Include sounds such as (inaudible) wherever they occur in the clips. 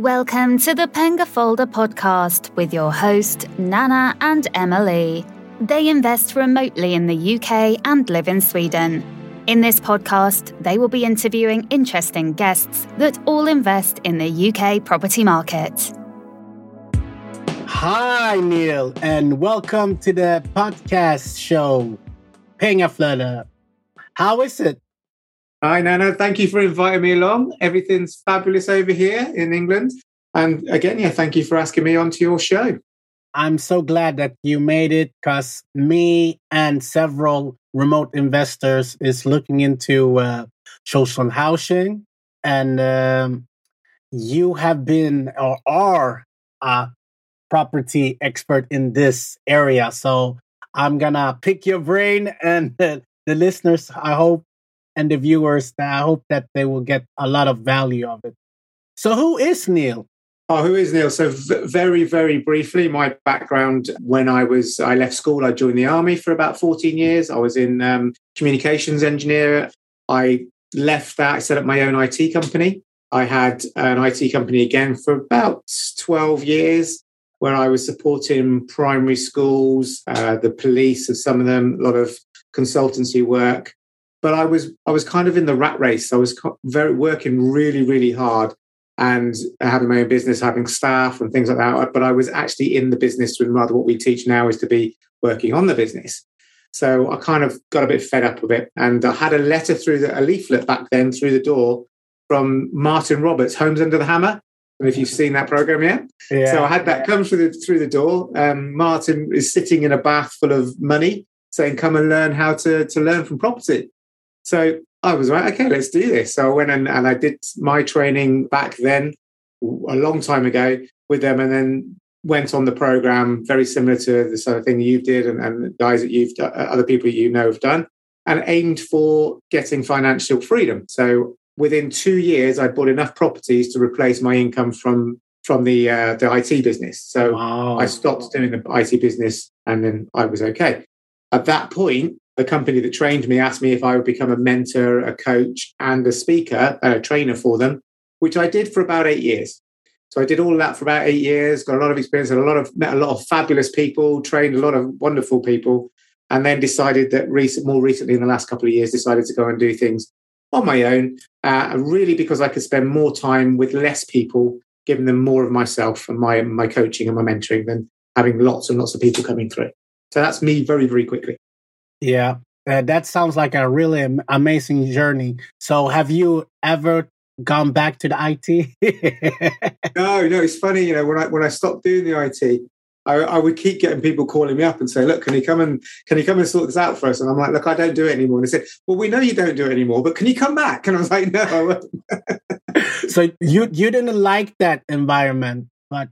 Welcome to the Pengaflöde podcast with your host, Nana and Emily. They invest remotely in the UK and live in Sweden. In this podcast, they will be interviewing interesting guests that all invest in the UK property market. Hi, Neil, and welcome to the podcast show, Pengaflöde. How is it? Hi, Nana. Thank you for inviting me along. Everything's fabulous over here in England. And again, yeah, thank you for asking me onto your show. I'm so glad that you made it because me and several remote investors is looking into uh, social housing. And um, you have been or are a property expert in this area. So I'm going to pick your brain and (laughs) the listeners, I hope, and the viewers I hope that they will get a lot of value of it. So, who is Neil? Oh, who is Neil? So, very, very briefly, my background when I was, I left school, I joined the army for about 14 years. I was in um, communications engineer. I left that, I set up my own IT company. I had an IT company again for about 12 years where I was supporting primary schools, uh, the police, of some of them, a lot of consultancy work but I was I was kind of in the rat race. I was very working really really hard and having my own business, having staff and things like that. But I was actually in the business, and rather what we teach now is to be working on the business. So I kind of got a bit fed up with it, and I had a letter through the, a leaflet back then through the door from Martin Roberts, Homes Under the Hammer. And if you've seen that program yet, yeah. so I had that come through the through the door. Um, Martin is sitting in a bath full of money, saying, "Come and learn how to to learn from property." So I was like, okay, let's do this. So I went and, and I did my training back then, a long time ago, with them, and then went on the program, very similar to the sort of thing you did and, and guys that you've done, other people you know have done, and aimed for getting financial freedom. So within two years, I bought enough properties to replace my income from from the uh, the IT business. So wow. I stopped doing the IT business, and then I was okay. At that point, the company that trained me asked me if I would become a mentor, a coach, and a speaker, a trainer for them, which I did for about eight years. So I did all that for about eight years, got a lot of experience, and a lot of met a lot of fabulous people, trained a lot of wonderful people, and then decided that recent, more recently in the last couple of years, decided to go and do things on my own, uh, really because I could spend more time with less people, giving them more of myself and my my coaching and my mentoring than having lots and lots of people coming through. So that's me very very quickly. Yeah, uh, that sounds like a really amazing journey. So, have you ever gone back to the IT? (laughs) no, no. It's funny, you know, when I when I stopped doing the IT, I, I, would keep getting people calling me up and say, "Look, can you come and can you come and sort this out for us?" And I'm like, "Look, I don't do it anymore." And they said, "Well, we know you don't do it anymore, but can you come back?" And I was like, (laughs) "No." so you you didn't like that environment, but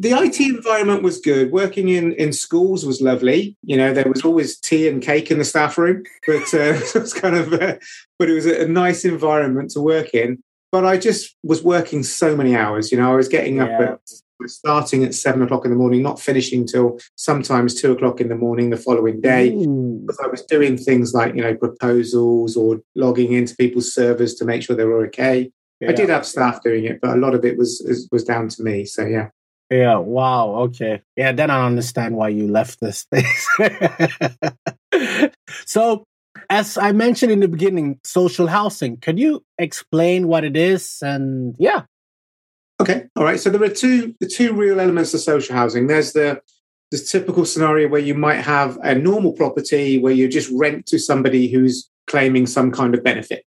the IT environment was good. Working in, in schools was lovely. You know, there was always tea and cake in the staff room, but uh, (laughs) it was kind of, uh, but it was a, a, nice environment to work in. But I just was working so many hours. You know, I was getting yeah. up at starting at seven o'clock in the morning, not finishing till sometimes two o'clock in the morning the following day. Ooh. Because I was doing things like you know proposals or logging into people's servers to make sure they were okay. Yeah. I did have staff doing it, but a lot of it was was down to me. So yeah. Yeah. Wow. Okay. Yeah. Then I understand why you left this space. (laughs) so, as I mentioned in the beginning, social housing. Can you explain what it is? And yeah. Okay. All right. So there are two the two real elements of social housing. There's the the typical scenario where you might have a normal property where you just rent to somebody who's claiming some kind of benefit,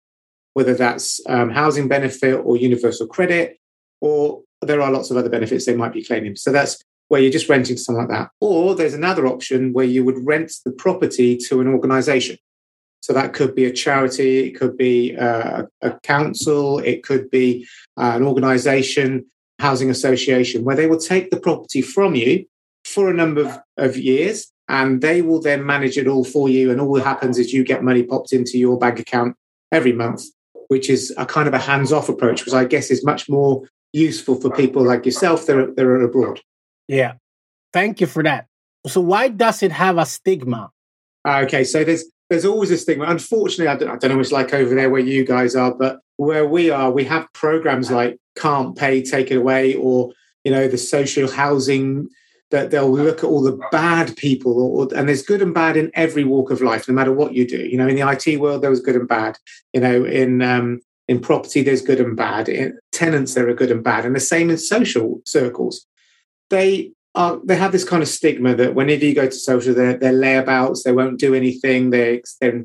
whether that's um, housing benefit or universal credit, or there are lots of other benefits they might be claiming. So that's where you're just renting to something like that. Or there's another option where you would rent the property to an organization. So that could be a charity, it could be a, a council, it could be uh, an organization, housing association, where they will take the property from you for a number of, of years and they will then manage it all for you. And all that happens is you get money popped into your bank account every month, which is a kind of a hands off approach, which I guess is much more useful for people like yourself that are, that are abroad. Yeah. Thank you for that. So why does it have a stigma? Okay, so there's there's always a stigma. Unfortunately, I don't, I don't know what it's like over there where you guys are, but where we are, we have programs like Can't Pay, Take It Away, or you know the social housing that they'll look at all the bad people or, and there's good and bad in every walk of life no matter what you do you know in the it world there was good and bad you know in um, in property there's good and bad in tenants there are good and bad and the same in social circles they are they have this kind of stigma that whenever you go to social they're, they're layabouts they won't do anything they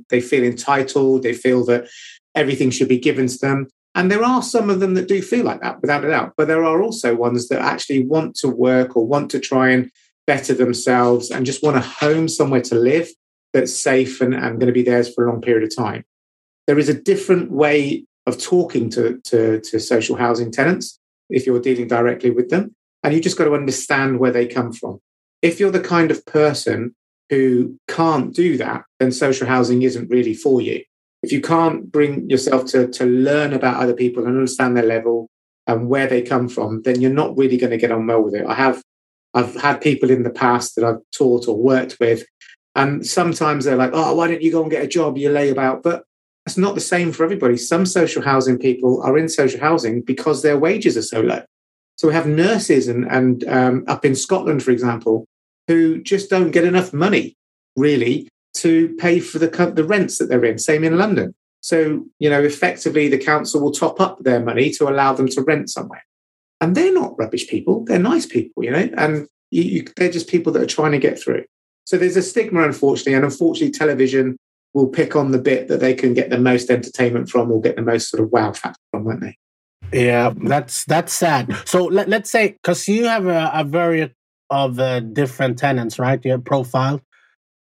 they feel entitled they feel that everything should be given to them and there are some of them that do feel like that, without a doubt. But there are also ones that actually want to work or want to try and better themselves and just want a home somewhere to live that's safe and, and going to be theirs for a long period of time. There is a different way of talking to, to, to social housing tenants if you're dealing directly with them. And you just got to understand where they come from. If you're the kind of person who can't do that, then social housing isn't really for you if you can't bring yourself to, to learn about other people and understand their level and where they come from, then you're not really going to get on well with it. I have I've had people in the past that I've taught or worked with, and sometimes they're like, "Oh, why don't you go and get a job? You lay about." But that's not the same for everybody. Some social housing people are in social housing because their wages are so low. So we have nurses and and um, up in Scotland, for example, who just don't get enough money really to pay for the, the rents that they're in. Same in London. So, you know, effectively the council will top up their money to allow them to rent somewhere. And they're not rubbish people. They're nice people, you know, and you, you, they're just people that are trying to get through. So there's a stigma, unfortunately. And unfortunately, television will pick on the bit that they can get the most entertainment from or get the most sort of wow factor from, won't they? Yeah, that's that's sad. So let, let's say because you have a, a very of uh, different tenants, right? Your profile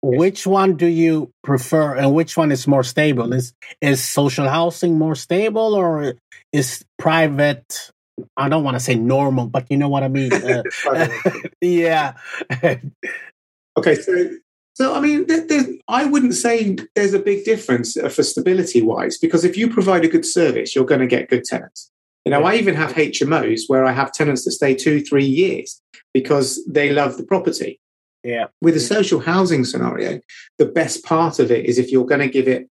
which one do you prefer and which one is more stable is is social housing more stable or is private i don't want to say normal but you know what i mean uh, (laughs) (laughs) yeah okay so so i mean there, there, i wouldn't say there's a big difference uh, for stability wise because if you provide a good service you're going to get good tenants you know i even have hmos where i have tenants that stay two three years because they love the property yeah. With a social housing scenario, the best part of it is if you're going to give it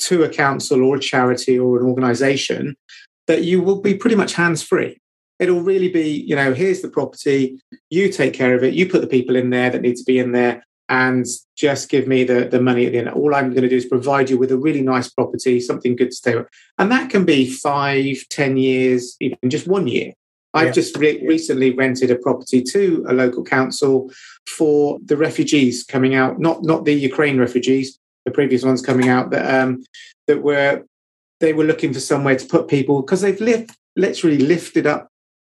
to a council or a charity or an organization, that you will be pretty much hands free. It'll really be, you know, here's the property, you take care of it, you put the people in there that need to be in there, and just give me the, the money at the end. All I'm going to do is provide you with a really nice property, something good to stay with. And that can be five, ten years, even just one year. I've yeah. just re- recently rented a property to a local council for the refugees coming out, not not the Ukraine refugees, the previous ones coming out that um, that were they were looking for somewhere to put people because they've lift, literally lifted up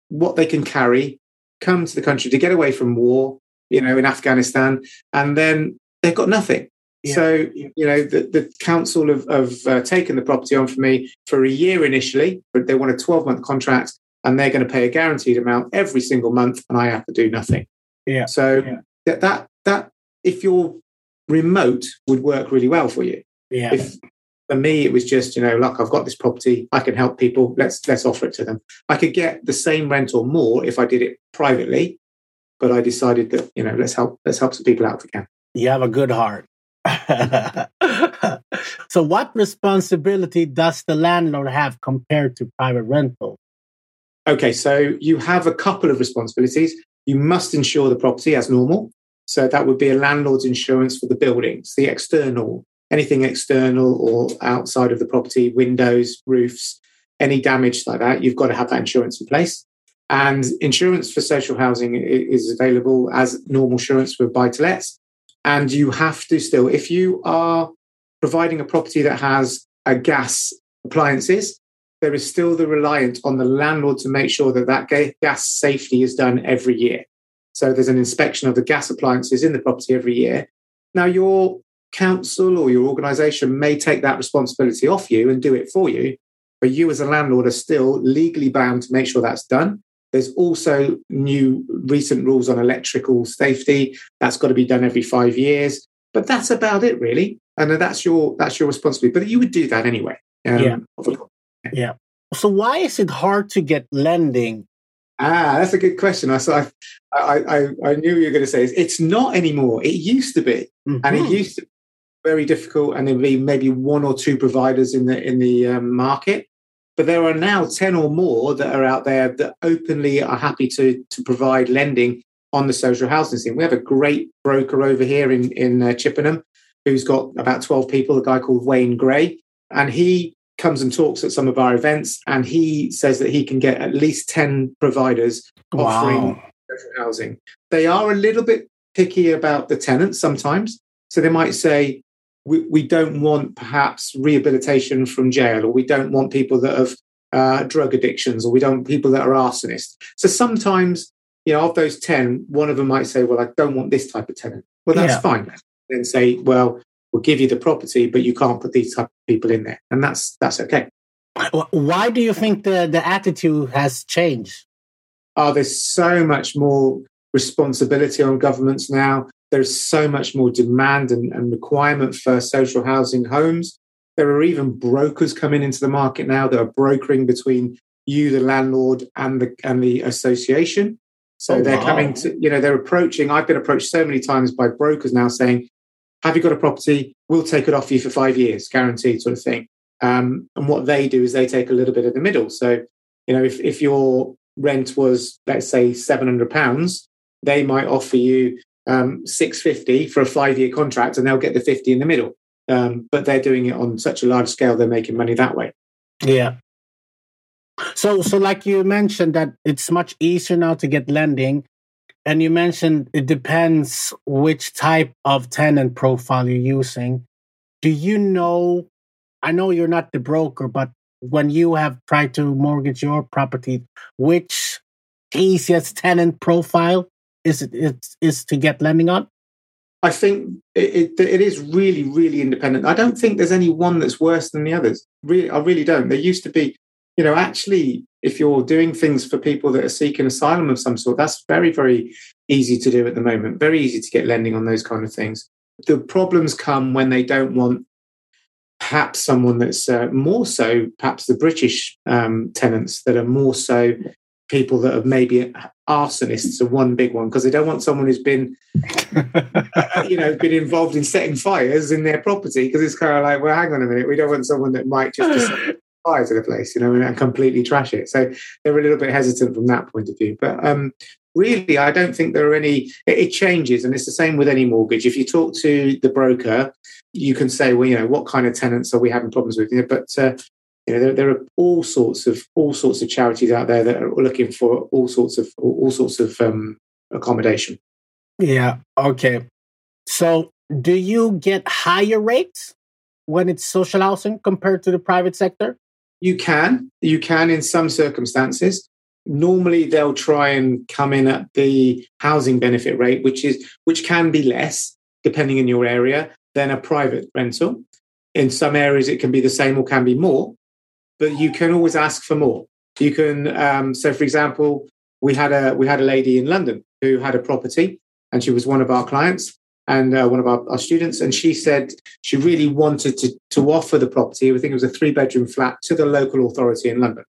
what they can carry, come to the country to get away from war, you know, in Afghanistan, and then they've got nothing. Yeah. So, you know, the, the council have, have uh, taken the property on for me for a year initially, but they want a 12 month contract and they're going to pay a guaranteed amount every single month, and I have to do nothing. Yeah. So yeah. that that that if you're remote would work really well for you. Yeah. If for me it was just you know look I've got this property I can help people let's let's offer it to them. I could get the same rent or more if I did it privately, but I decided that you know let's help let's help some people out if we can. You have a good heart. (laughs) so what responsibility does the landlord have compared to private rental? Okay, so you have a couple of responsibilities. You must insure the property as normal. So that would be a landlord's insurance for the buildings, the external, anything external or outside of the property, windows, roofs, any damage like that. You've got to have that insurance in place. And insurance for social housing is available as normal insurance for buy to lets. And you have to still, if you are providing a property that has a gas appliances, there is still the reliance on the landlord to make sure that that gas safety is done every year. So there's an inspection of the gas appliances in the property every year. Now, your council or your organization may take that responsibility off you and do it for you, but you as a landlord are still legally bound to make sure that's done. There's also new recent rules on electrical safety. That's got to be done every five years. But that's about it, really. And that's your that's your responsibility. But you would do that anyway. Um, yeah. Yeah. So why is it hard to get lending? Ah, that's a good question. I so I, I, I knew you were going to say it's not anymore. It used to be, mm-hmm. and it mm-hmm. used to be very difficult, and there'd be maybe one or two providers in the in the um, market. But there are now 10 or more that are out there that openly are happy to, to provide lending on the social housing scene. We have a great broker over here in, in uh, Chippenham who's got about 12 people, a guy called Wayne Gray. And he comes and talks at some of our events and he says that he can get at least 10 providers wow. offering social housing. They are a little bit picky about the tenants sometimes. So they might say, we, we don't want perhaps rehabilitation from jail, or we don't want people that have uh, drug addictions, or we don't want people that are arsonists. So sometimes, you know, of those 10, one of them might say, well, I don't want this type of tenant. Well, that's yeah. fine. Then say, well, we'll give you the property, but you can't put these type of people in there. And that's that's okay. Why do you think the, the attitude has changed? Oh, there's so much more responsibility on governments now. There's so much more demand and, and requirement for social housing homes. There are even brokers coming into the market now that are brokering between you, the landlord, and the and the association. So oh, they're wow. coming to, you know, they're approaching. I've been approached so many times by brokers now saying, Have you got a property? We'll take it off you for five years, guaranteed, sort of thing. Um, and what they do is they take a little bit of the middle. So, you know, if, if your rent was, let's say, £700, they might offer you um, 650 for a five year contract and they'll get the 50 in the middle. Um, but they're doing it on such a large scale, they're making money that way. Yeah. So, so like you mentioned that it's much easier now to get lending, and you mentioned it depends which type of tenant profile you're using. Do you know? I know you're not the broker, but when you have tried to mortgage your property, which easiest tenant profile is it is, is to get lending on? I think it, it, it is really, really independent. I don't think there's any one that's worse than the others. Really, I really don't. There used to be, you know, actually, if you're doing things for people that are seeking asylum of some sort, that's very, very easy to do at the moment. Very easy to get lending on those kind of things. The problems come when they don't want perhaps someone that's uh, more so, perhaps the British um, tenants that are more so people that have maybe arsonists are one big one because they don't want someone who's been, (laughs) you know, been involved in setting fires in their property because it's kind of like, well, hang on a minute, we don't want someone that might just set fire to the place, you know, and completely trash it. So they're a little bit hesitant from that point of view. But um, really, I don't think there are any. It, it changes, and it's the same with any mortgage. If you talk to the broker, you can say, well, you know, what kind of tenants are we having problems with? You know, but uh, you know, there, there, are all sorts of all sorts of charities out there that are looking for all sorts of all sorts of um, accommodation. Yeah. Okay. So, do you get higher rates when it's social housing compared to the private sector? You can. You can in some circumstances. Normally, they'll try and come in at the housing benefit rate, which is which can be less depending in your area than a private rental. In some areas, it can be the same or can be more but you can always ask for more. You can, um, so for example, we had a we had a lady in London who had a property, and she was one of our clients and uh, one of our, our, students, and she said she really wanted to to offer the property. I think it was a three bedroom flat to the local authority in London.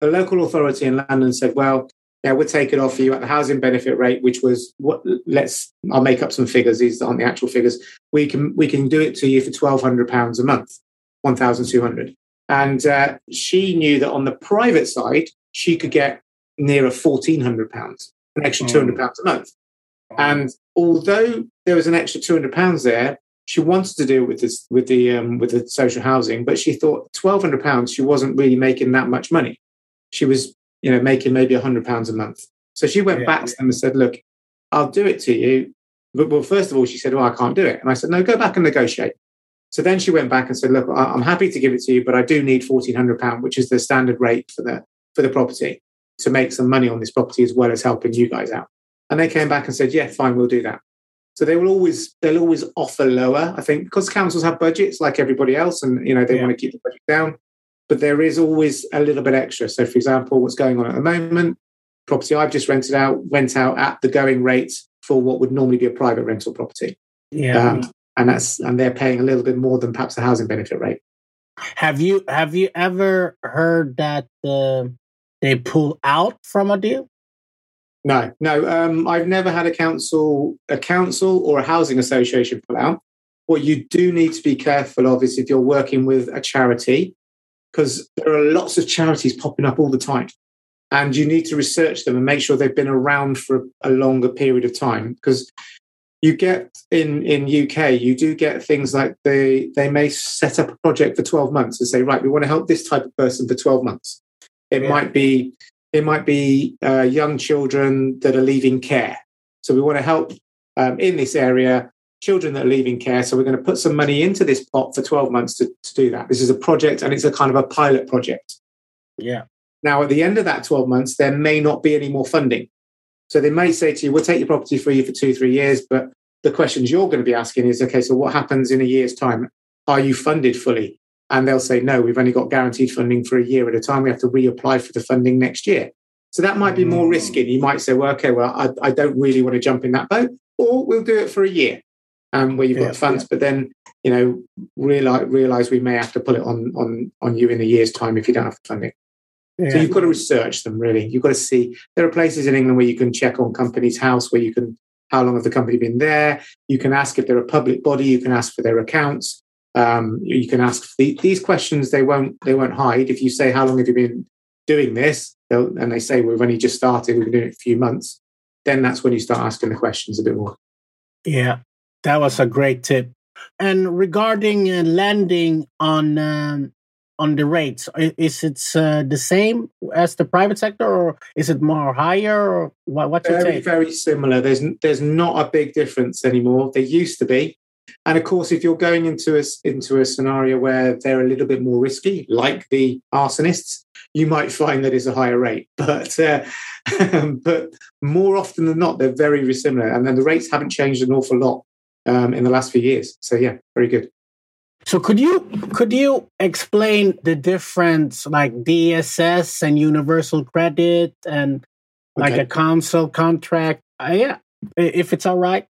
The local authority in London said, "Well, yeah, we'll take it off for you at the housing benefit rate, which was what. Let's I'll make up some figures. These aren't the actual figures. We can we can do it to you for twelve hundred pounds a month, one thousand two hundred. And uh, she knew that on the private side, she could get nearer £1,400, an extra £200 hmm. a month. And although there was an extra £200 there, she wanted to deal with this with the um, with the social housing, but she thought twelve hundred pounds. She wasn't really making that much money. She was, you know, making maybe hundred pounds a month. So she went yeah. back to them and said, "Look, I'll do it to you." But well, first of all, she said, "Well, I can't do it," and I said, "No, go back and negotiate." So then she went back and said, "Look, I'm happy to give it to you, but I do need fourteen hundred pound, which is the standard rate for the for the property, to make some money on this property as well as helping you guys out." And they came back and said, "Yeah, fine, we'll do that." So they will always they'll always offer lower, I think, because councils have budgets like everybody else, and you know they yeah. want to keep the budget down. But there is always a little bit extra. So, for example, what's going on at the moment, property I've just rented out went out at the going rate for what would normally be a private rental property. Yeah. Um, and that's and they're paying a little bit more than perhaps the housing benefit rate. Have you have you ever heard that uh, they pull out from a deal? No, no. Um, I've never had a council, a council or a housing association pull out. What you do need to be careful of is if you're working with a charity, because there are lots of charities popping up all the time. And you need to research them and make sure they've been around for a longer period of time. Because you get in in UK, you do get things like they they may set up a project for 12 months and say, right, we want to help this type of person for 12 months. It yeah. might be it might be uh, young children that are leaving care. So we want to help um, in this area children that are leaving care. So we're going to put some money into this pot for 12 months to, to do that. This is a project and it's a kind of a pilot project. Yeah. Now, at the end of that 12 months, there may not be any more funding. So they may say to you, we'll take your property for you for two, three years. But the questions you're going to be asking is, okay, so what happens in a year's time? Are you funded fully? And they'll say, no, we've only got guaranteed funding for a year at a time. We have to reapply for the funding next year. So that might be more mm. risky. You might say, well, okay, well, I, I don't really want to jump in that boat, or we'll do it for a year um, where you've got yeah, funds, yeah. but then, you know, realize, realize we may have to put it on, on, on you in a year's time if you don't have funding. Yeah. So you've got to research them really. You've got to see there are places in England where you can check on Companies House where you can how long have the company been there. You can ask if they're a public body. You can ask for their accounts. Um, you can ask the, these questions. They won't they won't hide. If you say how long have you been doing this, and they say we've only just started. We've been doing it a few months. Then that's when you start asking the questions a bit more. Yeah, that was a great tip. And regarding uh, landing on um, on the rates? Is it uh, the same as the private sector, or is it more higher? Or what, what's very, your take? Very similar. There's there's not a big difference anymore. There used to be, and of course, if you're going into a into a scenario where they're a little bit more risky, like the arsonists, you might find that it's a higher rate. (laughs) But uh, (laughs) but more often than not, they're very similar, and then the rates haven't changed an awful lot um, in the last few years. So yeah, very good. So could you could you explain the difference like DSS and universal credit and like okay. a council contract? Uh, yeah, if it's all right.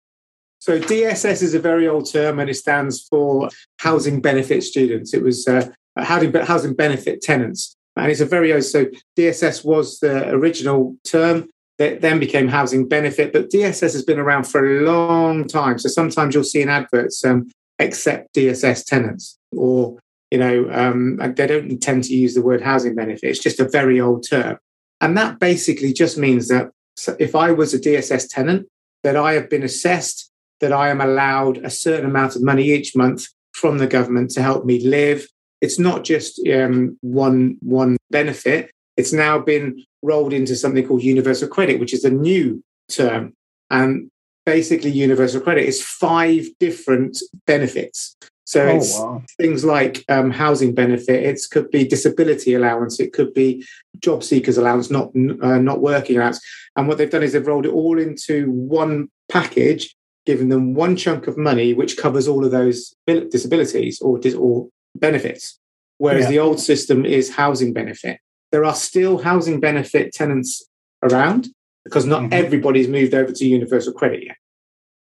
So DSS is a very old term and it stands for housing benefit students. It was uh, housing housing benefit tenants, and it's a very old. So DSS was the original term that then became housing benefit, but DSS has been around for a long time. So sometimes you'll see in adverts um, accept DSS tenants, or you know, um, they don't tend to use the word housing benefit. It's just a very old term, and that basically just means that if I was a DSS tenant, that I have been assessed, that I am allowed a certain amount of money each month from the government to help me live. It's not just um, one one benefit. It's now been rolled into something called universal credit, which is a new term. And basically universal credit is five different benefits. So oh, it's wow. things like um, housing benefit. It could be disability allowance. It could be job seekers allowance, not uh, not working allowance. And what they've done is they've rolled it all into one package, giving them one chunk of money which covers all of those disabilities or or benefits. Whereas yeah. the old system is housing benefit. There are still housing benefit tenants around, because not mm-hmm. everybody's moved over to universal credit yet.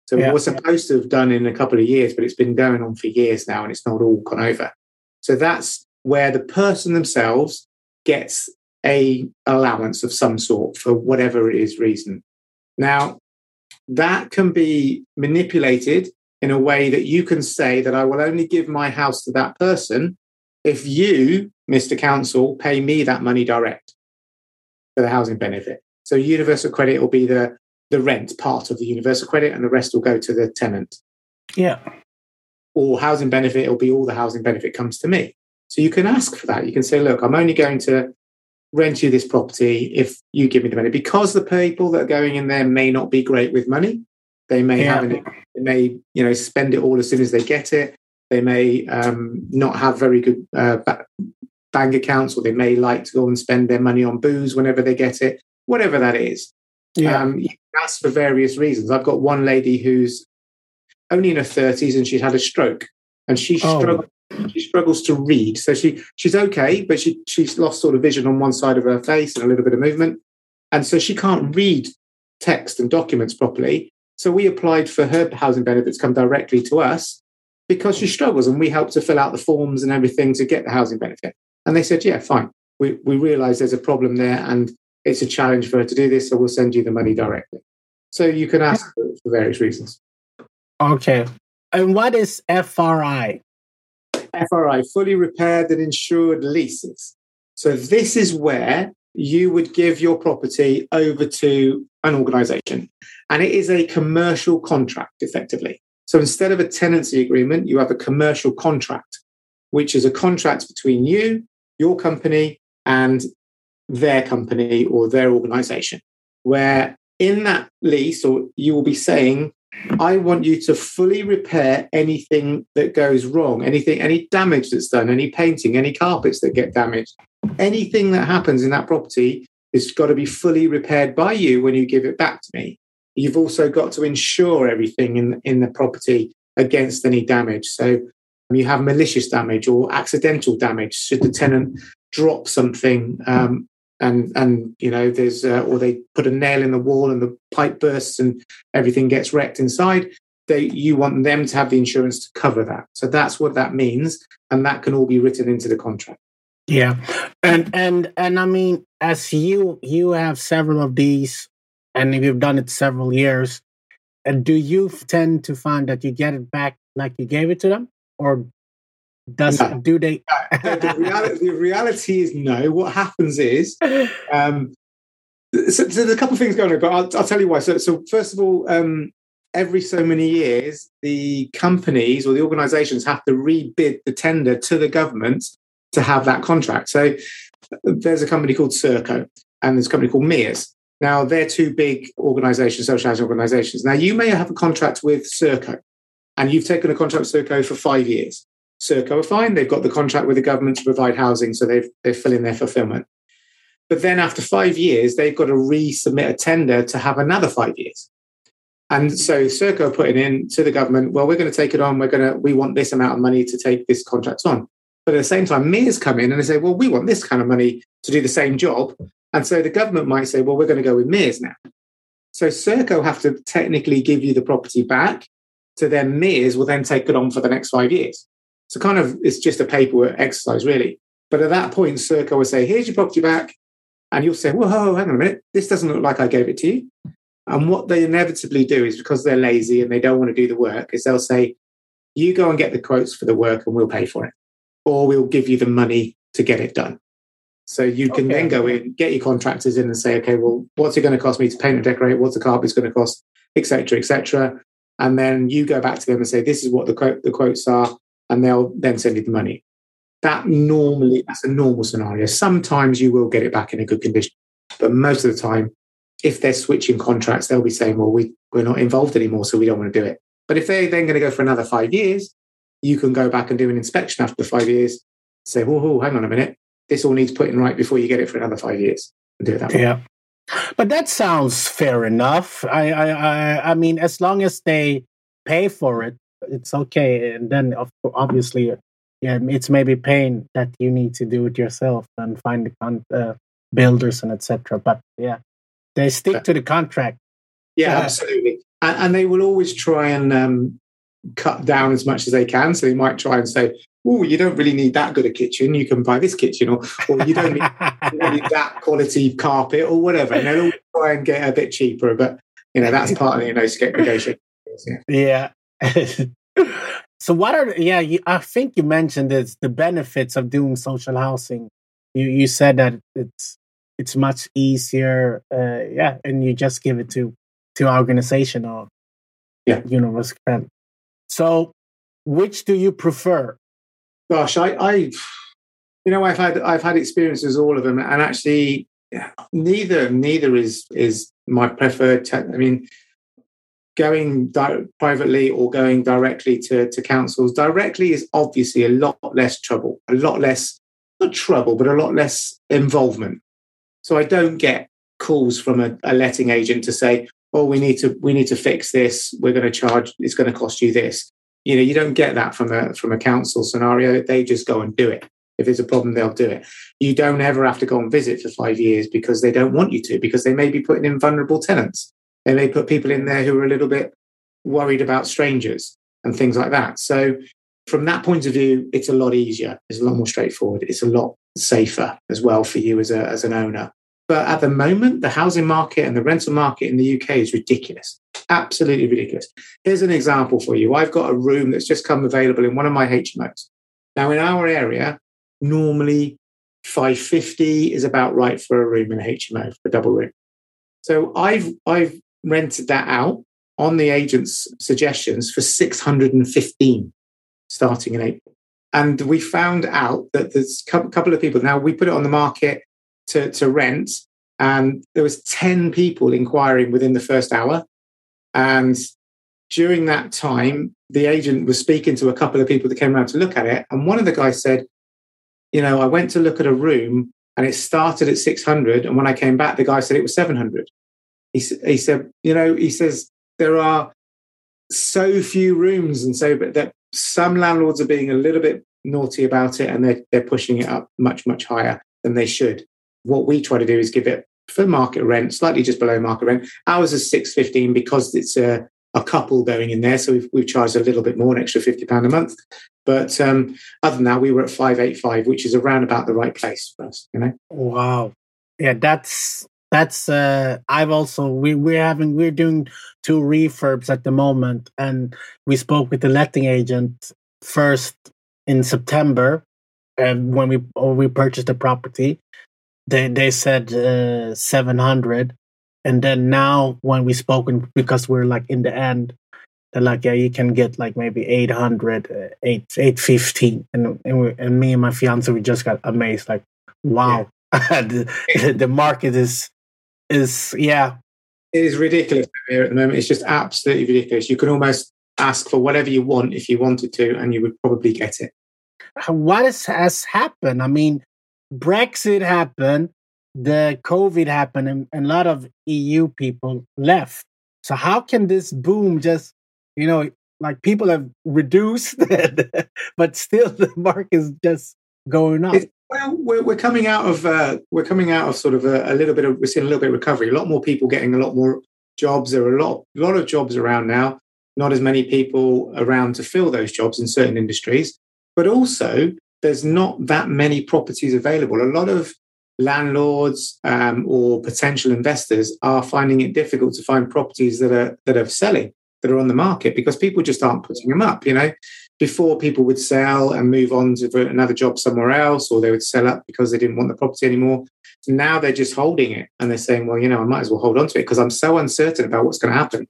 So yeah. we're supposed to have done in a couple of years, but it's been going on for years now and it's not all gone over. So that's where the person themselves gets a allowance of some sort for whatever it is reason. Now, that can be manipulated in a way that you can say that I will only give my house to that person if you, Mr. Council, pay me that money direct for the housing benefit. So universal credit will be the the rent part of the universal credit, and the rest will go to the tenant. Yeah. Or housing benefit will be all the housing benefit comes to me. So you can ask for that. You can say, look, I'm only going to rent you this property if you give me the money. Because the people that are going in there may not be great with money. They may yeah. have it, they may, you know, spend it all as soon as they get it. They may um, not have very good uh, bank accounts, or they may like to go and spend their money on booze whenever they get it whatever that is. Yeah. Um, ask for various reasons. I've got one lady who's only in her 30s and she's had a stroke and she oh. struggles she struggles to read. So she she's okay, but she she's lost sort of vision on one side of her face and a little bit of movement. And so she can't read text and documents properly. So we applied for her housing benefits come directly to us because she struggles and we helped to fill out the forms and everything to get the housing benefit. And they said, yeah, fine. We we realize there's a problem there and it's a challenge for her to do this, so we'll send you the money directly. So you can ask for various reasons. Okay. And what is FRI? FRI, fully repaired and insured leases. So this is where you would give your property over to an organization. And it is a commercial contract, effectively. So instead of a tenancy agreement, you have a commercial contract, which is a contract between you, your company, and their company or their organization, where in that lease, or you will be saying, I want you to fully repair anything that goes wrong, anything, any damage that's done, any painting, any carpets that get damaged, anything that happens in that property has got to be fully repaired by you when you give it back to me. You've also got to insure everything in, in the property against any damage. So um, you have malicious damage or accidental damage. Should the tenant drop something um, and and you know there's uh, or they put a nail in the wall and the pipe bursts and everything gets wrecked inside they you want them to have the insurance to cover that. So that's what that means and that can all be written into the contract. Yeah. And and and i mean as you you have several of these and you've done it several years and do you tend to find that you get it back like you gave it to them or does no. do they? the, reality, the, reality, is no. What happens is, (laughs) um, so, so there's a couple of things going on, but I'll, I'll tell you why. So, so first of all, um, every so many years, the companies or the organisations have to rebid the tender to the government to have that contract. So, there's a company called Serco and there's a company called Mears. Now, they're two big organisations, social housing organisations. Now, you may have a contract with Serco, and you've taken a contract with Serco for five years. Serco are fine. They've got the contract with the government to provide housing, so they've, they're filling their fulfillment. But then after five years, they've got to resubmit a tender to have another five years. And so Serco putting in to the government, well, we're going to take it on. We're going to, we want this amount of money to take this contract on. But at the same time, Mears come in and they say, well, we want this kind of money to do the same job. And so the government might say, well, we're going to go with Mears now. So Serco have to technically give you the property back to then Mears will then take it on for the next five years. So kind of it's just a paperwork exercise, really. But at that point, Serco will say, here's your property back. And you'll say, whoa, hang on a minute. This doesn't look like I gave it to you. And what they inevitably do is because they're lazy and they don't want to do the work, is they'll say, you go and get the quotes for the work and we'll pay for it. Or we'll give you the money to get it done. So you can okay. then go in, get your contractors in and say, okay, well, what's it going to cost me to paint and decorate? What's the carpet's going to cost, etc., etc. And then you go back to them and say, this is what the quote the quotes are and they'll then send you the money. That normally, that's a normal scenario. Sometimes you will get it back in a good condition, but most of the time, if they're switching contracts, they'll be saying, well, we, we're not involved anymore, so we don't want to do it. But if they're then going to go for another five years, you can go back and do an inspection after five years, say, oh, hang on a minute, this all needs putting right before you get it for another five years and do it that way. Yeah. But that sounds fair enough. I, I, I, I mean, as long as they pay for it, it's okay. And then obviously, yeah, it's maybe pain that you need to do it yourself and find the con- uh, builders and etc. But yeah, they stick to the contract. Yeah, absolutely. And, and, they will always try and um, cut down as much as they can. So they might try and say, "Oh, you don't really need that good a kitchen. You can buy this kitchen, or, or you don't need, you that (laughs) quality carpet, or whatever." And they'll try and get a bit cheaper, but you know that's part of the you know negotiation. Yeah. (laughs) so what are yeah you, i think you mentioned it's the benefits of doing social housing. You you said that it's it's much easier uh, yeah and you just give it to to organization or yeah. university so which do you prefer? Gosh i i you know i've had i've had experiences all of them and actually neither neither is is my preferred te- i mean going di- privately or going directly to, to councils directly is obviously a lot less trouble, a lot less, not trouble, but a lot less involvement. So I don't get calls from a, a letting agent to say, oh, we need to, we need to fix this. We're going to charge, it's going to cost you this. You know, you don't get that from a, from a council scenario. They just go and do it. If there's a problem, they'll do it. You don't ever have to go and visit for five years because they don't want you to, because they may be putting in vulnerable tenants they may put people in there who are a little bit worried about strangers and things like that. So, from that point of view, it's a lot easier. It's a lot more straightforward. It's a lot safer as well for you as, a, as an owner. But at the moment, the housing market and the rental market in the UK is ridiculous. Absolutely ridiculous. Here's an example for you. I've got a room that's just come available in one of my HMOs. Now, in our area, normally 550 is about right for a room in a HMO for a double room. So I've I've rented that out on the agent's suggestions for 615 starting in April. And we found out that there's a couple of people. Now we put it on the market to, to rent and there was 10 people inquiring within the first hour. And during that time the agent was speaking to a couple of people that came around to look at it and one of the guys said you know i went to look at a room and it started at 600 and when i came back the guy said it was 700 he, he said you know he says there are so few rooms and so but that some landlords are being a little bit naughty about it and they're, they're pushing it up much much higher than they should what we try to do is give it for market rent, slightly just below market rent. Ours is six fifteen because it's a, a couple going in there, so we've, we've charged a little bit more, an extra fifty pound a month. But um, other than that, we were at five eight five, which is around about the right place for us. You know. Wow. Yeah, that's that's. uh I've also we we're having we're doing two refurbs at the moment, and we spoke with the letting agent first in September, and when we we purchased the property, they they said uh, 700 and then now when we spoken because we're like in the end they're like yeah you can get like maybe 800 uh, 8 850 and and, we, and me and my fiance we just got amazed like wow (laughs) yeah. the, the market is is yeah. It is ridiculous here at the moment. It's just absolutely ridiculous. You can almost ask for whatever you want if you wanted to and you would probably get it. Uh, what has, has happened? I mean Brexit happened, the COVID happened, and, and a lot of EU people left. So how can this boom just, you know, like people have reduced, (laughs) but still the market is just going up? It's, well, we're, we're coming out of uh, we're coming out of sort of a, a, little bit of we're seeing a little bit of recovery. A lot more people getting a lot more jobs. There are a lot a lot of jobs around now. Not as many people around to fill those jobs in certain industries, but also there's not that many properties available. A lot of landlords um, or potential investors are finding it difficult to find properties that are that are selling that are on the market because people just aren't putting them up. You know, before people would sell and move on to another job somewhere else, or they would sell up because they didn't want the property anymore. So now they're just holding it and they're saying, well, you know, I might as well hold on to it because I'm so uncertain about what's going to happen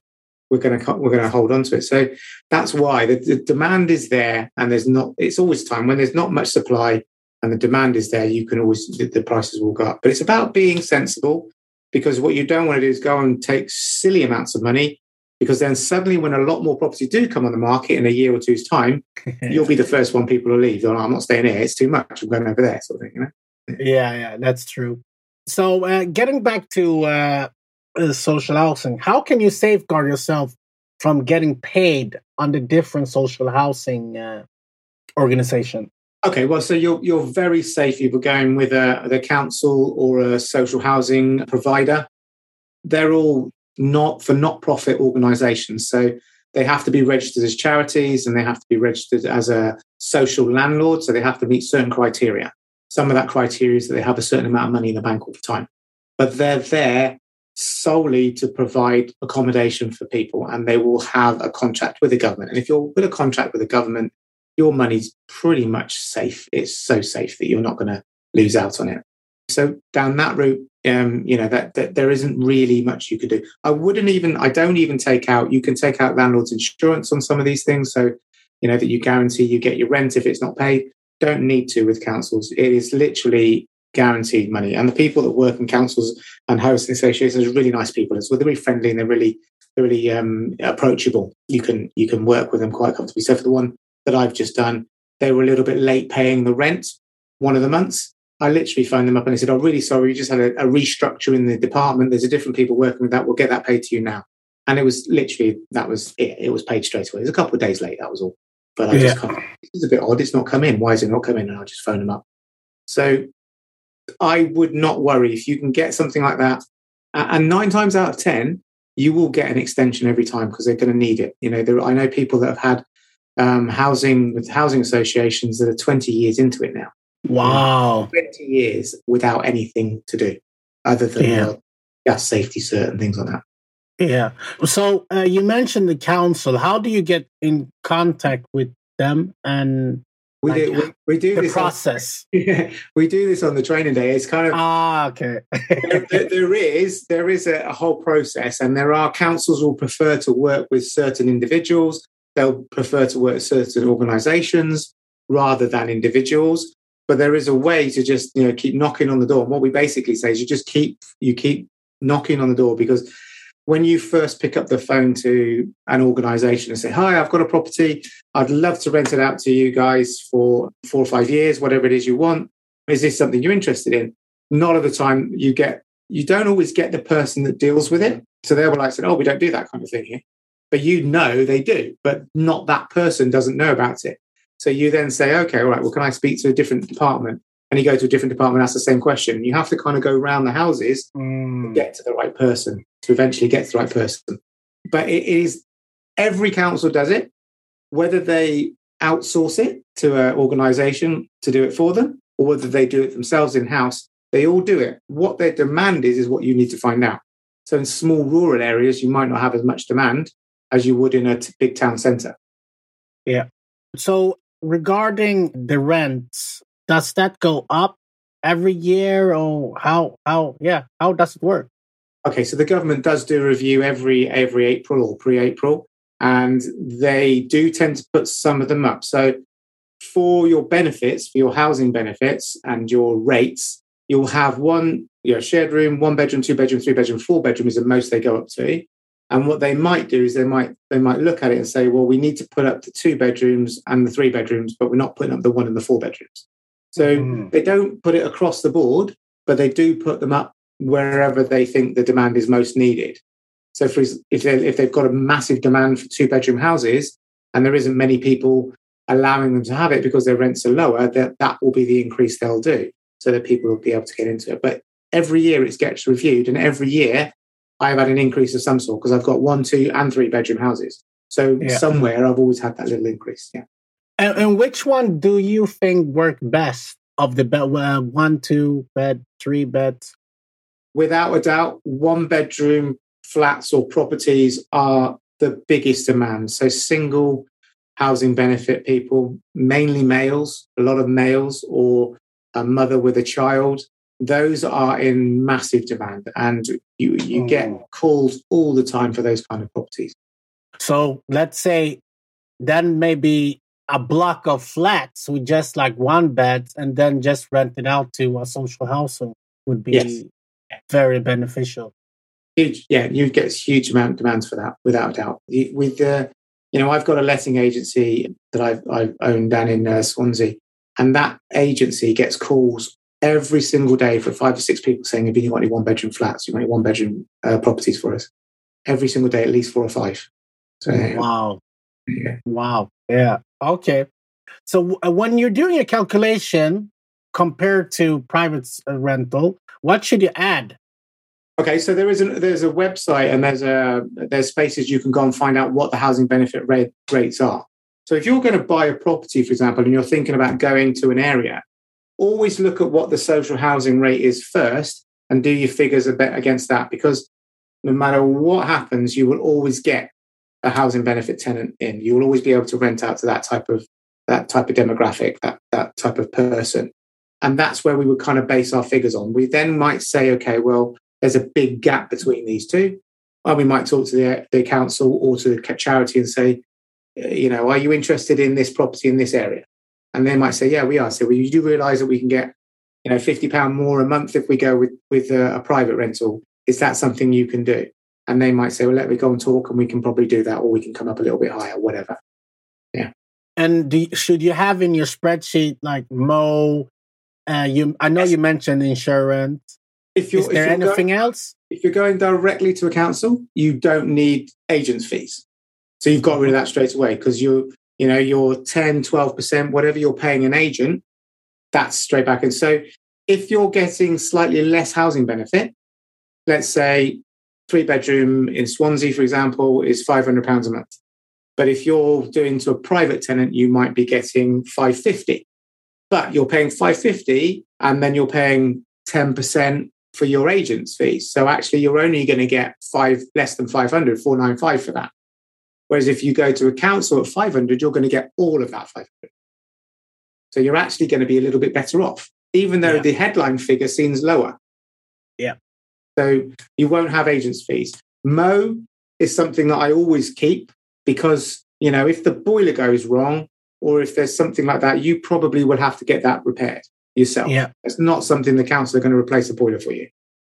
we're going to we're going to hold on to it. So that's why the, the, demand is there, and there's not. It's always time when there's not much supply and the demand is there. You can always the, the prices will go up, but it's about being sensible because what you don't want to do is go and take silly amounts of money because then suddenly when a lot more properties do come on the market in a year or two's time, (laughs) you'll be the first one people will leave. Oh, I'm not staying here; it's too much. I'm going over there, sort of thing. You know? Yeah, yeah, that's true. So, uh, getting back to uh, uh, social housing. How can you safeguard yourself from getting paid on the different social housing uh, organization? Okay, well, so you're you're very safe if you're going with a the council or a social housing provider. They're all not for not profit organisations, so they have to be registered as charities and they have to be registered as a social landlord. So they have to meet certain criteria. Some of that criteria is that they have a certain amount of money in the bank all the time, but they're there solely to provide accommodation for people and they will have a contract with the government. And if you're with a contract with the government, your money's pretty much safe. It's so safe that you're not going to lose out on it. So down that route, um, you know that, that there isn't really much you could do. I wouldn't even. I don't even take out. You can take out landlord's insurance on some of these things, so you know that you guarantee you get your rent if it's not paid. Don't need to with councils. It is literally guaranteed money. And the people that work in councils and housing associations are really nice people as well. They're really friendly and they're really they're really um, approachable. You can you can work with them quite comfortably. So for the one that I've just done, they were a little bit late paying the rent one of the months. I literally phoned them up and they said, "I'm "Oh, really sorry, we just had a, a restructure in the department. There's a different people working with that. We'll get that paid to you now." And it was literally that was it. It was paid straight away. It was a couple of days late. That was all. But I yeah. just can't. It's a bit odd. It's not come in. Why is it not coming? And I just phone them up. So I would not worry if you can get something like that. And nine times out of 10, you will get an extension every time because they're going to need it. You know, there, I know people that have had um, housing with housing associations that are 20 years into it now. Wow. 20 years without anything to do other than yeah. gas safety cert and things like that. Yeah. So uh, you mentioned the council. How do you get in contact with them and We Like, do we, we do the this on- process. (laughs) Yeah, we do this on the training day. It's kind of Ah, okay. there, there- there is there is a, a whole process, and there are councils will prefer to work with certain individuals. They'll prefer to work with certain organisations rather than individuals. But there is a way to just you know keep knocking on the door. And what we basically say is you just keep you keep knocking on the door because when you first pick up the phone to an organisation and say, "Hi, I've got a property. I'd love to rent it out to you guys for four or five years, whatever it is you want. Is this something you're interested in?" Not of the time you get you don't always get the person that deals with it. So they'll be like, "Oh, we don't do that kind of thing here," but you know they do, but not that person doesn't know about it. So you then say, "Okay, all right. Well, can I speak to a different department?" And you go to a different department, ask the same question. You have to kind of go around the houses Mm, get to the right person to eventually get to the right person. But it is every council does it, whether they outsource it to an organization to do it for them or whether they do it themselves in house, they all do it. What their demand is, is what you need to find out. So in small rural areas, you might not have as much demand as you would in a t- big town center. Yeah. So regarding the rents, does that go up every year or how how yeah, how does it work? Okay, so the government does do a review every every April or pre-April, and they do tend to put some of them up. So for your benefits, for your housing benefits and your rates, you'll have one you know, shared room, one bedroom, two bedroom, three bedroom, four bedroom is the most they go up to. And what they might do is they might they might look at it and say, well, we need to put up the two bedrooms and the three bedrooms, but we're not putting up the one and the four bedrooms. So Mhm. they don't put it across the board, but they do put them up wherever they think the demand is most needed. So for, if, they, if they've got a massive demand for two bedroom houses and there isn't many people allowing them to have it because their rents are lower, that, that will be the increase they'll do so that people will be able to get into it. But every year it gets reviewed and every year I've had an increase of some sort because I've got one, two and three bedroom houses. So Yeah. somewhere I've always had that little increase. Yeah. And, and which one do you think work best of the bed? Uh, one, two bed, three beds. without a doubt, one bedroom flats or properties are the biggest demand. So, single housing benefit people, mainly males, a lot of males, or a mother with a child, those are in massive demand. And you, you get Mm. calls all the time for those kind of properties. So let's say then maybe a block of flats with just like one bed and then just rent it out to a social household would be Yes. very beneficial. Huge, yeah, you get huge amount of demands for that, without a doubt. With the, you know, I've got a letting agency that I've, I've owned down in uh, Swansea, and that agency gets calls every single day for five or six people saying, "Have you got any one bedroom flats? You got any one bedroom uh, properties for us?" Every single day, at least four or five. So Wow. yeah. Wow. Yeah. Okay. So uh, when you're doing a calculation compared to private uh, rental, what should you add? Okay, so there is a there's a website and there's a there's spaces you can go and find out what the housing benefit rate, rates are. So if you're going to buy a property, for example, and you're thinking about going to an area, always look at what the social housing rate is first and do your figures a bit against that because no matter what happens, you will always get a housing benefit tenant in. You will always be able to rent out to that type of that type of demographic, that that type of person. And that's where we would kind of base our figures on. We then might say, okay, well, there's a big gap between these two. Well, we might talk to the, the council or to the charity and say, you know, are you interested in this property in this area? And they might say, yeah, we are. So well, you do realise that we can get, you know, fifty pound more a month if we go with with a, a private rental. Is that something you can do? And they might say, well, let me go and talk, and we can probably do that, or we can come up a little bit higher, whatever. Yeah. And do you- should you have in your spreadsheet like Mo? Uh, you, I know Yes. you mentioned insurance. If you're, Is there if you're anything going, else? if you're going directly to a council, you don't need agents fees. So you've got rid of that straight away because you, you know, your 10, 12%, whatever you're paying an agent, that's straight back and So if you're getting slightly less housing benefit, let's say three bedroom in Swansea, for example, is £500 a month. But if you're doing to a private tenant, you might be getting 550. But you're paying 550 and then you're paying 10% for your agent's fees. So actually, you're only going to get five less than 500, 495 for that. Whereas if you go to a council at 500, you're going to get all of that 500. So you're actually going to be a little bit better off, even though Yeah. the headline figure seems lower. Yeah. So you won't have agents' fees. Mo is something that I always keep because, you know, if the boiler goes wrong or if there's something like that, you probably will have to get that repaired yourself. Yeah. It's not something the council are going to replace a boiler for you.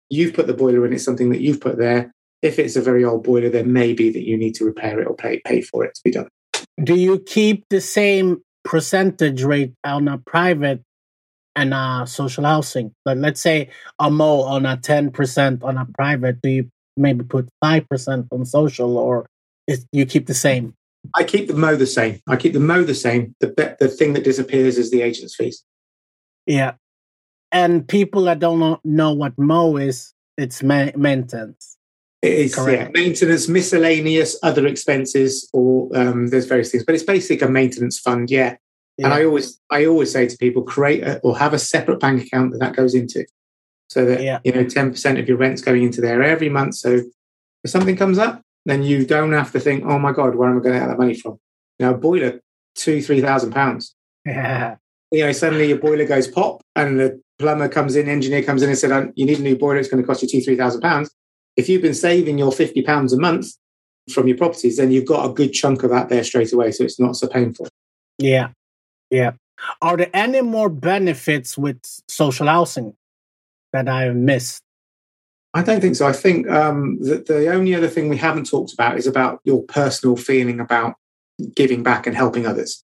You've put the boiler in, it's something that you've put there. If it's a very old boiler, then maybe that you need to repair it or pay, pay for it to be done. Do you keep the same percentage rate on a private and uh social housing? But let's say a mo on a ten percent on a private. Do you maybe put five percent on social, or is you keep the same? I keep the Mo the same. I keep the Mo the same. The, be- the thing that disappears is the agent's fees. Yeah. And people that don't know, know what mo is, it's ma- maintenance. It is yeah, maintenance, miscellaneous, other expenses, or um, there's various things. But it's basically a maintenance fund, yeah. And I always, I always say to people, create a, or have a separate bank account that that goes into, so that Yeah. you know ten percent of your rent's going into there every month. So if something comes up, then you don't have to think, oh my god, where am I going to get that money from? Now, a boiler, two, three thousand pounds. Yeah. You know, suddenly your boiler goes pop, and the plumber comes in, engineer comes in, and said, "Oh, you need a new boiler. It's going to cost you two, three thousand pounds. If you've been saving your fifty pounds a month from your properties, then you've got a good chunk of that there straight away. So it's not so painful. Yeah. Yeah. Are there any more benefits with social housing that I have missed? I don't think so. I think um, that the only other thing we haven't talked about is about your personal feeling about giving back and helping others.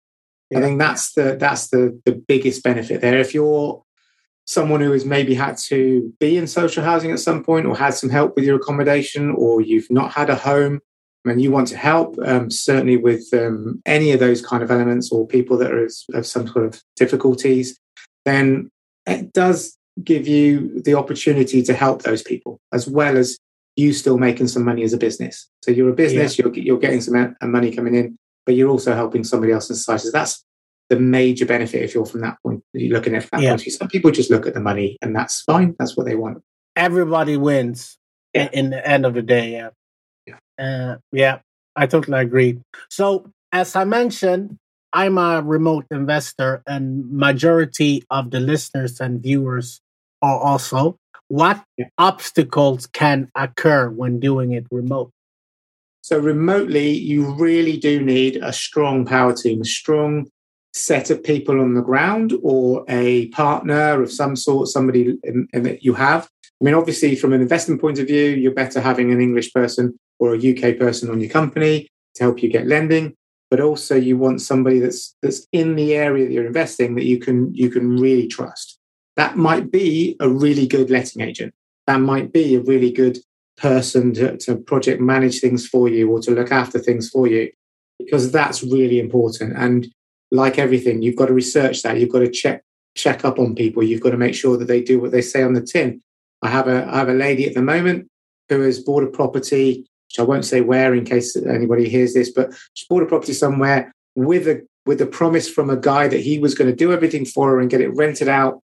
I think that's the that's the the biggest benefit there. If you're someone who has maybe had to be in social housing at some point or had some help with your accommodation or you've not had a home and you want to help um, certainly with um, any of those kind of elements or people that are have some sort of difficulties then it does give you the opportunity to help those people as well as you still making some money as a business. So you're a business you're, you're getting some uh, money coming in but you're also helping somebody else in society. So that's the major benefit if you're from that point you're looking at that Yeah. point some people just look at the money and that's fine that's what they want Everybody wins Yeah. in, in the end of the day. Yeah. Yeah. Uh, yeah. I totally agree. So, as I mentioned, I'm a remote investor, and majority of the listeners and viewers are also. What Yeah. obstacles can occur when doing it remote? So remotely, you really do need a strong power team, a strong set of people on the ground, or a partner of some sort, somebody that you have. I mean, obviously, from an investment point of view, you're better having an English person or a UK person on your company to help you get lending. But also, you want somebody that's that's in the area that you're investing that you can you can really trust. That might be a really good letting agent. That might be a really good person to, to project manage things for you or to look after things for you because that's really important and like everything you've got to research that you've got to check check up on people you've got to make sure that they do what they say on the tin i have a i have a lady at the moment who has bought a property which i won't say where in case anybody hears this but she bought a property somewhere with a with a promise from a guy that he was going to do everything for her and get it rented out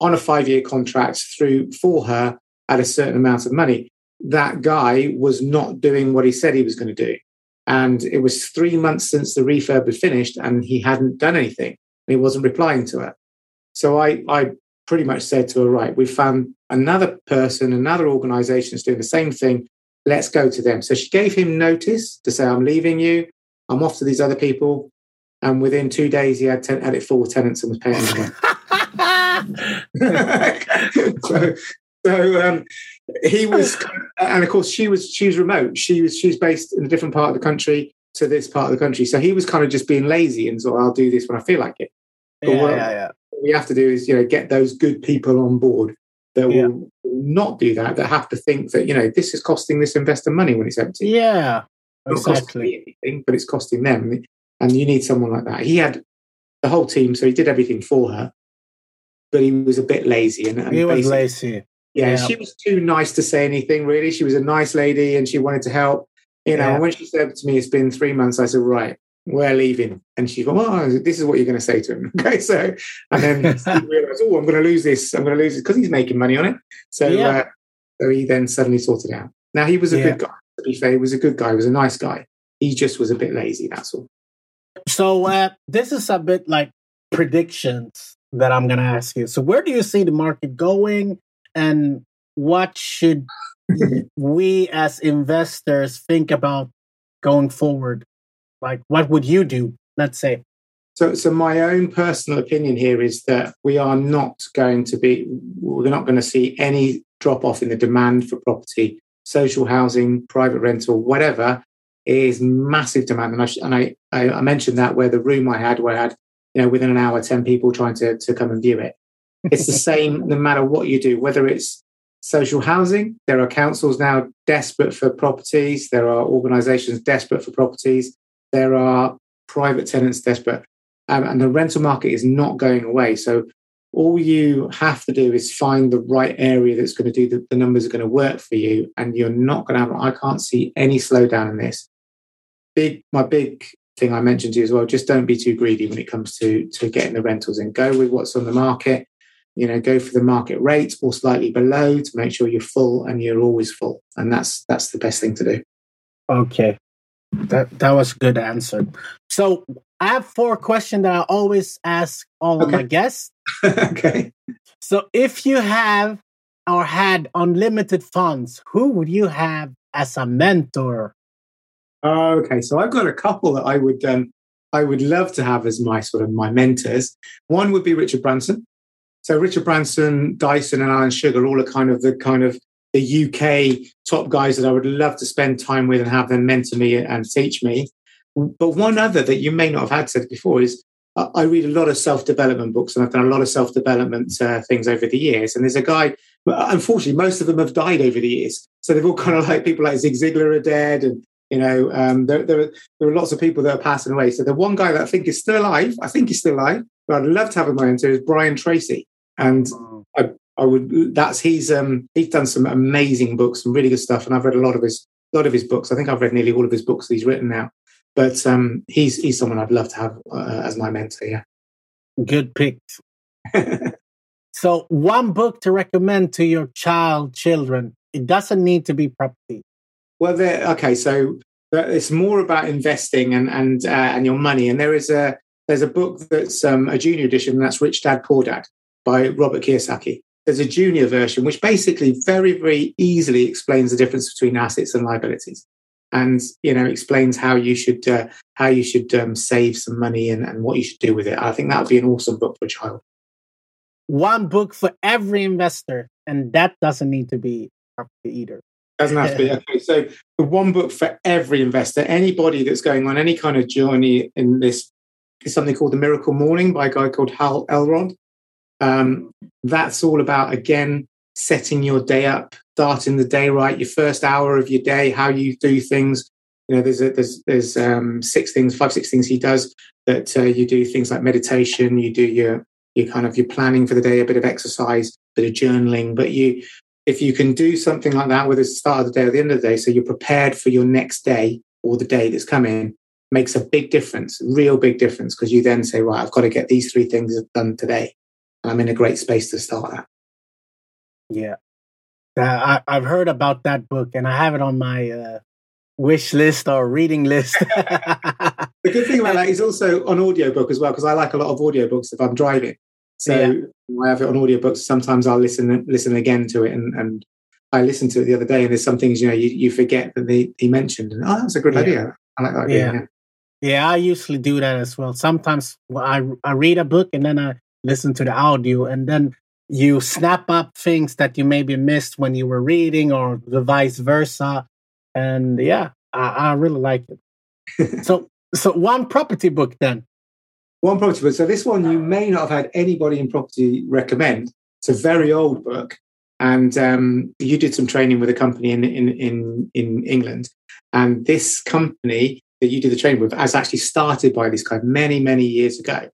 on a five year contract through for her at a certain amount of money that guy was not doing what he said he was going to do. And it was three months since the refurb had finished and he hadn't done anything. And he wasn't replying to her. So I, I pretty much said to her, right, we found another person, another organization that's doing the same thing. Let's go to them. So she gave him notice to say, I'm leaving you. I'm off to these other people. And within two days, he had, ten, had it full of tenants and was paying them (laughs) (laughs) so, so um, he was, and of course, she was she was remote. She was she's based in a different part of the country to this part of the country. So he was kind of just being lazy and so I'll do this when I feel like it. But yeah, what- yeah, yeah. What we have to do is you know get those good people on board that will not do that. That have to think that you know this is costing this investor money when it's empty. Yeah, It's not costing exactly. anything, but it's costing them. And you need someone like that. He had the whole team, so he did everything for her, but he was a bit lazy. And, and He was lazy. Yeah, Yeah. she was too nice to say anything, really. She was a nice lady and she wanted to help. You know, Yeah. and when she said to me, it's been three months, I said, right, we're leaving. And she went, oh, this is what you're going to say to him. (laughs) Okay, so, and then (laughs) he realized, oh, I'm going to lose this. I'm going to lose it because he's making money on it. So, Yeah. uh, so he then suddenly sorted out. Now, he was a good guy, to be fair. He was a good guy. He was a nice guy. He just was a bit lazy, that's all. So uh, this is a bit like predictions that I'm going to ask you. So, where do you see the market going, and what should we as investors think about going forward? Like, what would you do? Let's say. So, so my own personal opinion here is that we are not going to be, we're not going to see any drop off in the demand for property, social housing, private rental, whatever, is massive demand. And I, and I, I mentioned that where the room I had, where I had, you know, within an hour, 10 people trying to, to come and view it. It's the same no matter what you do, whether it's social housing, there are councils now desperate for properties, there are organizations desperate for properties, there are private tenants desperate. Um, and the rental market is not going away. So all you have to do is find the right area that's going to do the, the numbers are going to work for you and you're not going to have i can't see any slowdown in this big my big thing i mentioned to you as well just don't be too greedy when it comes to to getting the rentals in go with what's on the market you know go for the market rate or slightly below to make sure you're full and you're always full and that's that's the best thing to do okay that that was a good answer so i have four questions that i always ask all okay. of my guests (laughs) okay. So if you have or had unlimited funds, who would you have as a mentor? Okay, so I've got a couple that I would um, I would love to have as my sort of my mentors. One would be Richard Branson. So Richard Branson, Dyson, and Alan Sugar, all are kind of the kind of the UK top guys that I would love to spend time with and have them mentor me and teach me. But one other that you may not have had said before is I read a lot of self development books and I've done a lot of self development uh, things over the years. And there's a guy, unfortunately, most of them have died over the years. So they've all kind of like people like Zig Ziglar are dead. And, you know, um, there, there, are, there are lots of people that are passing away. So the one guy that I think is still alive, I think he's still alive, but I'd love to have him mentor is Brian Tracy. And I, I would, that's, he's, um, he's done some amazing books, some really good stuff. And I've read a lot of his, a lot of his books. I think I've read nearly all of his books that he's written now. But um, he's he's someone I'd love to have uh, as my mentor. Yeah, good pick. (laughs) so, one book to recommend to your child, children. It doesn't need to be property. Well, there. okay. So it's more about investing and and uh, and your money. And there is a there's a book that's um, a junior edition, and that's Rich Dad Poor Dad by Robert Kiyosaki. There's a junior version, which basically very very easily explains the difference between assets and liabilities and you know explains how you should uh, how you should um, save some money and, and what you should do with it. I think that would be an awesome book for a child. One book for every investor, and that doesn't need to be either. Doesn't have to be (laughs) okay. So one book for every investor, anybody that's going on any kind of journey in this is something called The Miracle Morning by a guy called Hal Elrod. Um, that's all about again setting your day up, starting the day right, your first hour of your day, how you do things. You know, there's a, there's there's um, six things, five six things he does that uh, you do things like meditation, you do your your kind of your planning for the day, a bit of exercise, a bit of journaling. But you, if you can do something like that, whether it's the start of the day or the end of the day, so you're prepared for your next day or the day that's coming, makes a big difference, real big difference, because you then say, right, I've got to get these three things done today. I'm in a great space to start that. Yeah. Uh, I, have heard about that book and I have it on my uh, wish list or reading list. (laughs) the good thing about that is also on audiobook as well, because I like a lot of audiobooks if I'm driving. So yeah. I have it on audiobooks. Sometimes I'll listen listen again to it and, and I listened to it the other day and there's some things, you know, you, you forget that they, he mentioned. And, oh, that's a good yeah. idea. I like that idea. Yeah. yeah. Yeah, I usually do that as well. Sometimes I I read a book and then I listen to the audio, and then you snap up things that you maybe missed when you were reading or the vice versa. And yeah i, I really like it. (laughs) So so one property book then. One property book. So this one you may not have had anybody in property recommend. It's a very old book and um, you did some training with a company in, in in in england. And this company that you did the training with has actually started by this guy many many years ago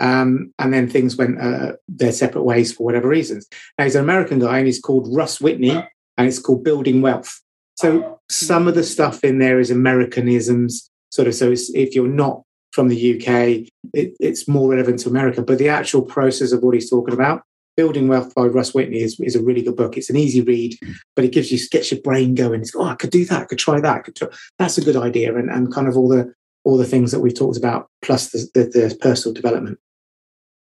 um, and then things went uh, their separate ways for whatever reasons. Now he's an American guy and he's called Russ Whitney and it's called Building Wealth. So some of the stuff in there is Americanisms, sort of. So if you're not from the UK, it, it's more relevant to America. But the actual process of what he's talking about, Building Wealth by Russ Whitney, is, is a really good book. It's an easy read, but it gives you gets your brain going. It's oh, I could do that. I could try that. Could try. That's a good idea, and, and kind of all the all the things that we've talked about, plus the, the, the personal development.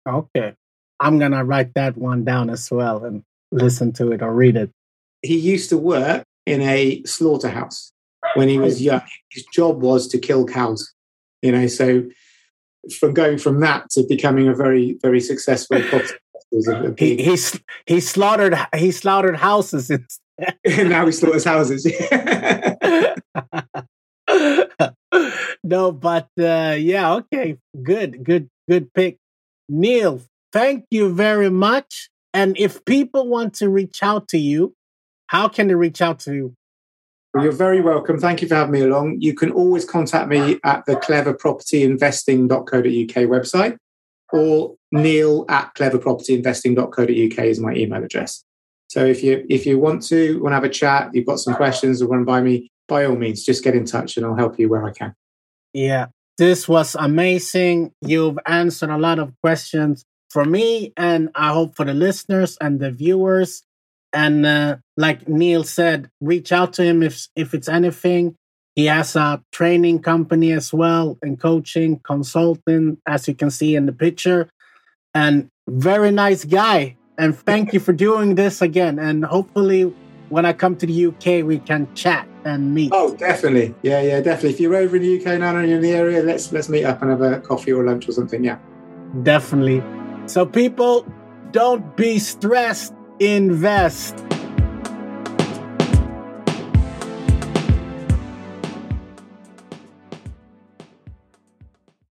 Okay. I'm going to write that one down as well and listen to it or read it. He used to work in a slaughterhouse when he was young. His job was to kill cows, you know, so from going from that to becoming a very, very successful (laughs) he, he, he slaughtered he slaughtered houses (laughs) now he slaughters houses (laughs) no but uh, yeah okay good good good pick neil thank you very much and if people want to reach out to you how can they reach out to you well, you're very welcome. Thank you for having me along. You can always contact me at the cleverpropertyinvesting.co.uk website or neil at cleverpropertyinvesting.co.uk is my email address. So if you if you want to want to have a chat, you've got some questions or run by me, by all means, just get in touch and I'll help you where I can. Yeah, this was amazing. You've answered a lot of questions for me, and I hope for the listeners and the viewers. And uh, like Neil said, reach out to him if if it's anything. He has a training company as well and coaching, consulting, as you can see in the picture. And very nice guy. And thank you for doing this again. And hopefully, when I come to the UK, we can chat and meet. Oh, definitely. Yeah, yeah, definitely. If you're over in the UK now and you're in the area, let's let's meet up and have a coffee or lunch or something. Yeah. Definitely. So people, don't be stressed. Invest.